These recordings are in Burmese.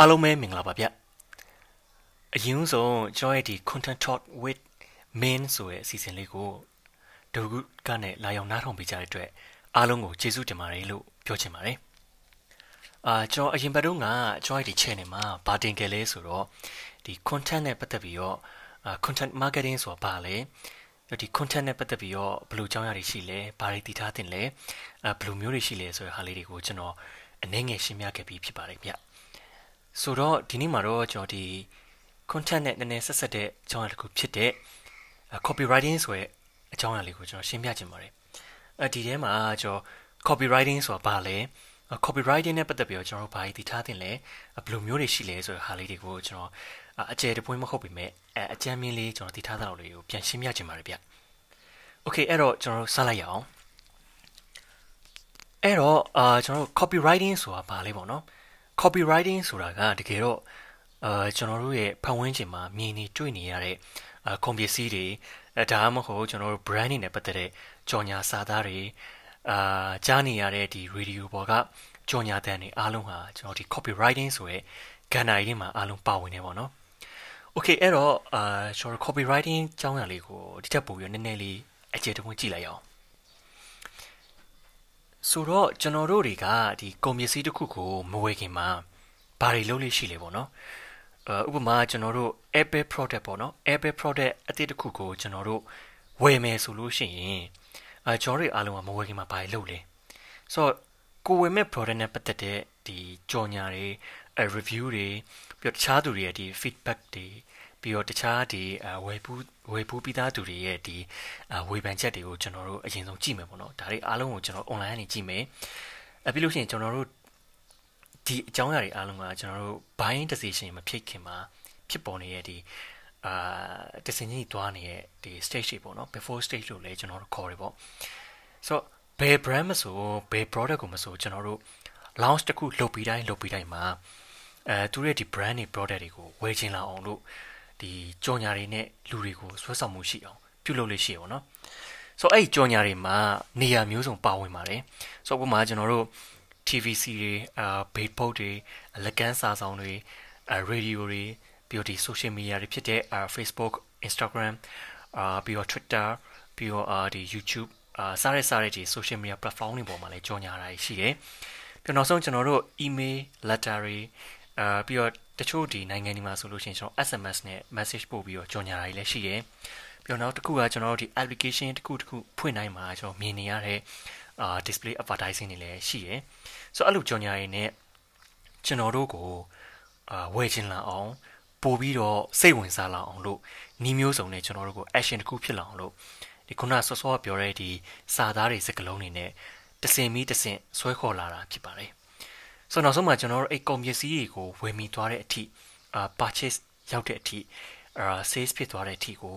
အားလုံးပဲမင်္ဂလာပါဗျအရင်ဆုံးကျွန်တော်ရဲ့ဒီ content talk with main ဆိုတဲ့အစီအစဉ်လေးကိုဒုက္ခနဲ့လာရောက်နားထောင်ပေးကြတဲ့အတွက်အားလုံးကိုကျေးဇူးတင်ပါတယ်လို့ပြောချင်ပါတယ်အာကျွန်တော်အရင်ဘက်တုန်းကကျွန်တော်ရဲ့ဒီ channel မှာဗာတင်ကြလဲဆိုတော့ဒီ content နဲ့ပတ်သက်ပြီးတော့ content marketing ဆိုတာဘာလဲဒီ content နဲ့ပတ်သက်ပြီးတော့ဘယ်လိုအကြောင်းအရာတွေရှိလဲဘာတွေတည်ထားတင်လဲအဲဘယ်လိုမျိုးတွေရှိလဲဆိုတဲ့ဟာလေးတွေကိုကျွန်တော်အနည်းငယ်ရှင်းပြခဲ့ပြီးဖြစ်ပါတယ်ဗျ ဆိုတော့ဒီနေ့မှာတော့ကျွန်တော်ဒီ content နဲ့နည်းနည်းဆက်ဆက်တဲ့အကြောင်းအရာတစ်ခုဖြစ်တဲ့ copywriting ဆိုတဲ့အကြောင်းအရာလေးကိုကျွန်တော်ရှင်းပြချင်ပါတယ်အဲဒီထဲမှာကျွန်တော် copywriting ဆိုတာဘာလဲ copywriting နဲ့ပတ်သက်ပြီးတော့ကျွန်တော်တို့ဘာတွေတည်ထားတင်လဲဘယ်လိုမျိုးတွေရှိလဲဆိုတဲ့ဟာလေးတွေကိုကျွန်တော်အကျယ်တပွင့်မဟုတ်ပေမဲ့အကြမ်းမြင်လေးကျွန်တော်တည်ထားတာလေးကိုပြန်ရှင်းပြချင်ပါတယ်ဗျ။ Okay အဲ့တော့ကျွန်တော်တို့စလိုက်ရအောင်။အဲ့တော့အာကျွန်တော်တို့ copywriting ဆိုတာဘာလဲပေါ့နော်။ copywriting ဆိုတာကတကယ်တော့အာကျွန်တော်တို့ရဲ့ဖန်ဝန်းကျင်မှာမြင်နေတွေ့နေရတဲ့အာကွန်ပစ္စည်းတွေဒါမှမဟုတ်ကျွန်တော်တို့ brand တွေနဲ့ပတ်သက်တဲ့ကြော်ညာစာသားတွေအာကြားနေရတဲ့ဒီ radio ပေါ်ကကြော်ညာတန်တွေအားလုံးဟာကျွန်တော်ဒီ copywriting ဆိုရဲကဏ္ဍရင်းမှာအားလုံးပါဝင်နေပါတော့။ Okay အဲ့တော့အာကျွန်တော် copywriting ကျောင်းရလေးကိုဒီချက်ပို့ပြီးနည်းနည်းလေးအကျေတဝန်းကြည့်လိုက်အောင် ဆိုတော့ကျွန်တော်တို့တွေကဒီကုန်ပစ္စည်းတစ်ခုကိုမဝယ်ခင်မှာဘာတွေလုပ်လို့ရှိလဲပေါ့နော်ဥပမာကျွန်တော်တို့ Apple product ပေါ့နော် Apple product အသစ်တစ်ခုကိုကျွန်တော်တို့ဝယ်မယ်ဆိုလို့ရှိရင်အဲကျွန်တော်တို့အားလုံးကမဝယ်ခင်မှာဘာတွေလုပ်လဲဆိုတော့ကိုဝယ်မဲ့ product နဲ့ပတ်သက်တဲ့ဒီကြော်ညာတွေ review တွေပြီးတော့တခြားသူတွေရဲ့ဒီ feedback တွေ ပြီးတော့တခြားဒီဝယ်ပူးဝယ်ပူးပြီးသားသူတွေရဲ့ဒီဝေဖန်ချက်တွေကိုကျွန်တော်တို့အရင်ဆုံးကြည့်မယ်ပေါ့နော်ဒါတွေအားလုံးကိုကျွန်တော် online ကနေကြည့်မယ်အပြီးလို့ရှိရင်ကျွန်တော်တို့ဒီအကြောင်းအရာတွေအားလုံးကကျွန်တော်တို့ buying decision မဖြစ်ခင်မှာဖြစ်ပေါ်နေတဲ့ဒီအာ decision ကြီးသွားနေတဲ့ဒီ stage တွေပေါ့နော် before stage လို့လည်းကျွန်တော်တို့ခေါ်တယ်ပေါ့ဆိုတော့ဘယ် brand မဆိုဘယ် product ကိုမဆိုကျွန်တော်တို့ launch တစ်ခုလုပ်ပြီးတိုင်းလုပ်ပြီးတိုင်းမှာအဲသူရဲ့ဒီ brand တွေ product တွေကိုဝယ်ချင်လာအောင်လို့ ဒီကြော်ညာတွေနဲ့လူတွေကိုဆွဲဆောင်မှုရှိအောင်ပြုလုပ်လို့ရှိရပါတော့ဆိုတော့အဲ့ဒီကြော်ညာတွေမှာနေရာမျိုးစုံပါဝင်ပါတယ်ဆိုတော့ဥပမာကျွန်တော်တို့ TVC တွေအာ billboard တွေလက်ကမ်းစာဆောင်တွေအာ radio တွေပြီးတော့ဒီ social media တွေဖြစ်တဲ့အာ Facebook Instagram အာပြီးတော့ Twitter ပြီးတော့အာဒီ YouTube အာစားရစားရဒီ social media platform တွေပေါ်မှာလည်းကြော်ညာတာရှိတယ်ပြီးတော့နောက်ဆုံးကျွန်တော်တို့ email letter တွေအာပြီးတော့ တချို့ဒီနိုင်ငံတွေမှာဆိုလို့ရှိရင်ကျွန်တော် SMS နဲ့ message ပို့ပြီးတော့ကြော်ညာတာတွေလည်းရှိတယ်ပြီးတော့နောက်တစ်ခုကကျွန်တော်တို့ဒီ application တစ်ခုတစ်ခုဖွင့်နိုင်မှာကျွန်တော်မြင်နေရတဲ့အာ display advertising တွေလည်းရှိတယ်ဆိုတော့အဲ့လိုကြော်ညာရည်နဲ့ကျွန်တော်တို့ကိုအာဝယ်ချင်လာအောင်ပို့ပြီးတော့စိတ်ဝင်စားလာအောင်လို့နှီးမျိုးစုံနဲ့ကျွန်တော်တို့ကို action တစ်ခုဖြစ်လာအောင်လို့ဒီခုနဆော့ဆော့ပြောတဲ့ဒီစာသားတွေစကလုံးတွေနဲ့တစင်မီတစင်ဆွဲခေါ်လာတာဖြစ်ပါတယ် ဆိုတော့နောက်ဆုံးမှာကျွန်တော်တို့အဲ့ကုန်ပစ္စည်းတွေကိုဝယ်မိသွားတဲ့အထိအာ purchase ရောက်တဲ့အထိအာ sales ဖြစ်သွားတဲ့အထိကို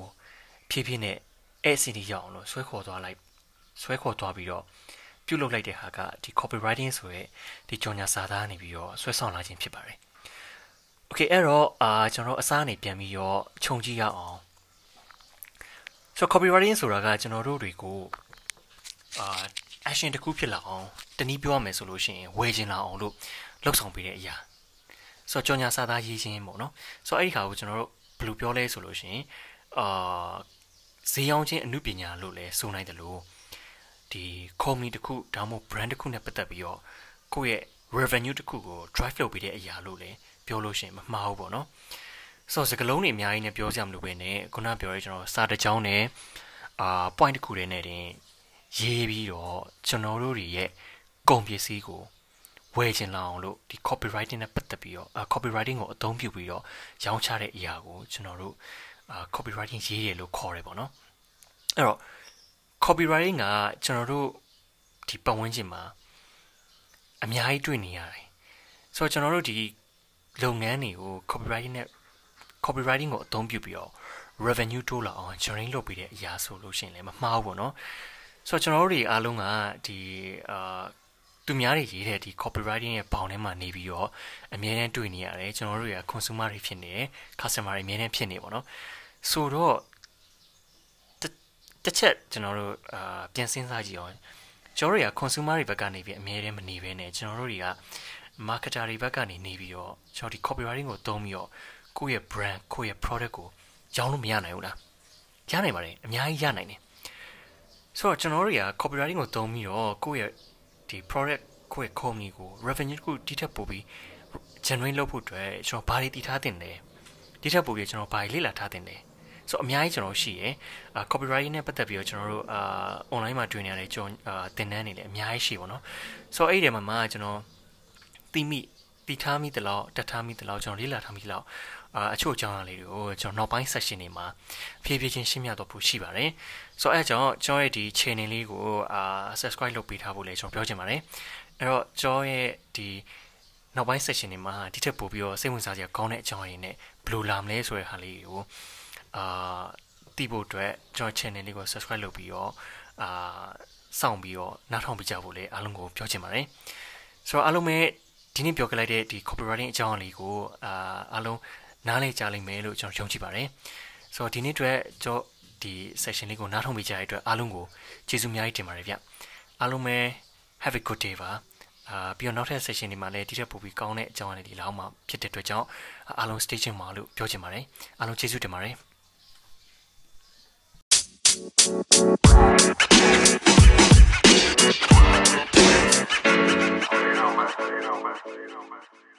ဖြည်းဖြည်းနဲ့အဲ့အစီအစီရောက်အောင်လို့ဆွဲခေါ်သွားလိုက်ဆွဲခေါ်သွားပြီးတော့ပြုတ်လုလိုက်တဲ့ဟာကဒီ copywriting ဆိုရဲဒီကြော်ညာစာသားနေပြီးတော့ဆွဲဆောင်လာခြင်းဖြစ်ပါတယ်။ Okay အဲ့တော့အာကျွန်တော်အစားအနေပြန်ပြီးတော့ခြုံကြည့်ရအောင်။ဆို copywriting ဆိုတာကကျွန်တော်တို့တွေကိုအာ action တစ်ခုဖြစ်လာအောင်တနည်းပြောရမယ်ဆိုလို့ရှိရင်ဝယ်ခြင်းလာအောင်လို့လှုပ်ဆောင်ပေးတဲ့အရာ။ဆိုတော့ကြော်ညာစာသားရေးခြင်းပေါ့နော်။ဆိုတော့အဲ့ဒီခါကိုကျွန်တော်တို့ဘယ်လိုပြောလဲဆိုလို့ရှိရင်အာဈေးရောင်းခြင်းအမှုပညာလို့လည်းဆိုနိုင်တယ်လို့ဒီ company တစ်ခုဒါမှမဟုတ် brand တစ်ခုနဲ့ပတ်သက်ပြီးတော့ကိုယ့်ရဲ့ revenue တစ်ခုကို drive လုပ်ပေးတဲ့အရာလို့လည်းပြောလို့ရှိရင်မမှားဘူးပေါ့နော်ဆိုတော့စကလုံးတွေအများကြီးနဲ့ပြောစရာမလိုပဲနဲ့ခုနပြောရဲကျွန်တော်စာတစ်ကြောင်းနဲ့အာ point တစ်ခုတည်းနဲ့တင် ရေးပြီးတော့ကျွန်တော်တို့တွေရဲ့ကုန်ပစ္စည်းကိုဝယ်ချင်လာအောင်လို့ဒီ copywriting နဲ့ပတ်သက်ပြီးတော့ copywriting ကိုအသုံးပြုပြီးတော့ရောင်းချတဲ့အရာကိုကျွန်တော်တို့ copywriting ရေးတယ်လို့ခေါ်တယ်ပေါ့နော်အဲ့တော့ copywriting ကကျွန်တော်တို့ဒီပတ်ဝန်းကျင်မှာအများကြီးတွေ့နေရတယ်ဆိုတော့ကျွန်တော်တို့ဒီလုပ်ငန်းတွေကို copywriting နဲ့ copywriting ကိုအသုံးပြုပြီးတော့ revenue တိုးလာအောင် generate လုပ်ပေးတဲ့အရာဆိုလို့ရှိရင်လည်းမမှားဘူးပေါ့နော် ဆိုတော့ကျွန်တော်တို့တွေအားလုံးကဒီအာသူများတွေရေးတဲ့ဒီ copywriting ရဲ့ဘောင်ထဲမှာနေပြီးတော့အမြဲတမ်းတွေ့နေရတယ်ကျွန်တော်တို့တွေက consumer တွေဖြစ်နေတယ် customer တွေအမြဲတမ်းဖြစ်နေပေါ့နော်ဆိုတော့တစ်ချက်ကျွန်တော်တို့အာပြန်စဉ်းစားကြည့်အောင်ကျွန်တော်တို့က consumer တွေဘက်ကနေပြီးအမြဲတမ်းမနေဘဲနဲ့ကျွန်တော်တို့တွေက marketer တွေဘက်ကနေနေပြီးတော့ကျွန်တော်ဒီ copywriting ကိုသုံးပြီးတော့ကိုယ့်ရဲ့ brand ကိုယ့်ရဲ့ product ကိုရောင်းလို့မရနိုင်ဘူးလားရနိုင်ပါတယ်အများကြီးရနိုင်တယ် ဆိုတော့ကျွန်တော်တို့က copywriting ကိုသုံးပြီးတော့ကိုယ့်ရဲ့ဒီ product ကိုယ့်ရဲ့ company ကို revenue ကိုတိထက်ပိုပြီး generate လုပ်ဖို့အတွက်ကျွန်တော်ဘာတွေတည်ထားတင်လဲဒီထက်ပိုပြီးကျွန်တော်ဘာတွေလေ့လာထားတင်လဲဆိုတော့အများကြီးကျွန်တော်ရှိရယ်အာ copywriting နဲ့ပတ်သက်ပြီးတော့ကျွန်တော်တို့အာ online မှာတွေ့နေရတဲ့ကျွန်တော်အာသင်တန်းတွေလည်းအများကြီးရှိပါတော့ဆိုတော့အဲ့ဒီမှာမှကျွန်တော်သိမိတည်ထားမိတလောက်တက်ထားမိတလောက်ကျွန်တော်လေ့လာထားမိတလောက် အာအချို့အကြောင်းအရာလေးတွေကိုကျွန်တော်နောက်ပိုင်း session တွေမှာဖြည်းဖြည်းချင်းရှင်းပြတော့ဖို့ရှိပါတယ်ဆိုတော့အဲကြောင့်ကျွန်တော်ရဲ့ဒီ channel လေးကိုအာ subscribe လုပ်ပေးထားဖို့လည်းကျွန်တော်ပြောချင်ပါတယ်အဲ့တော့ကျွန်တော်ရဲ့ဒီနောက်ပိုင်း session တွေမှာဒီထက်ပိုပြီးတော့စိတ်ဝင်စားစရာကောင်းတဲ့အကြောင်းအရာတွေနဲ့ဘယ်လိုလာမလဲဆိုတဲ့ဟာလေးကိုအာသိဖို့အတွက်ကျွန်တော် channel လေးကို subscribe လုပ်ပြီးတော့အာစောင့်ပြီးတော့နားထောင်ပေးကြဖို့လည်းအားလုံးကိုပြောချင်ပါတယ်ဆိုတော့အားလုံးပဲဒီနေ့ပြောခဲ့လိုက်တဲ့ဒီ copywriting အကြောင်းအရာလေးကိုအာအားလုံး နားလည်ကြလိမ့်မယ်လို့ကျွန်တော်ယုံကြည်ပါတယ်ဆိုတော့ဒီနေ့အတွက်ကျွန်တော်ဒီ session လေးကိုနားထောင်ပေးကြတဲ့အတွက်အားလုံးကိုကျေးဇူးအများကြီးတင်ပါတယ်ဗျအားလုံးပဲ have a good day ပါအာပြီးတော့နောက်ထပ် session တွေမှာလည်းဒီထက်ပိုပြီးကောင်းတဲ့အကြောင်းအရာတွေလောက်မှဖြစ်တဲ့အတွက်ကြောင့်အားလုံး stay tuned ပါလို့ပြောချင်ပါတယ်အားလုံးကျေးဇူးတင်ပါတယ် You know, man. You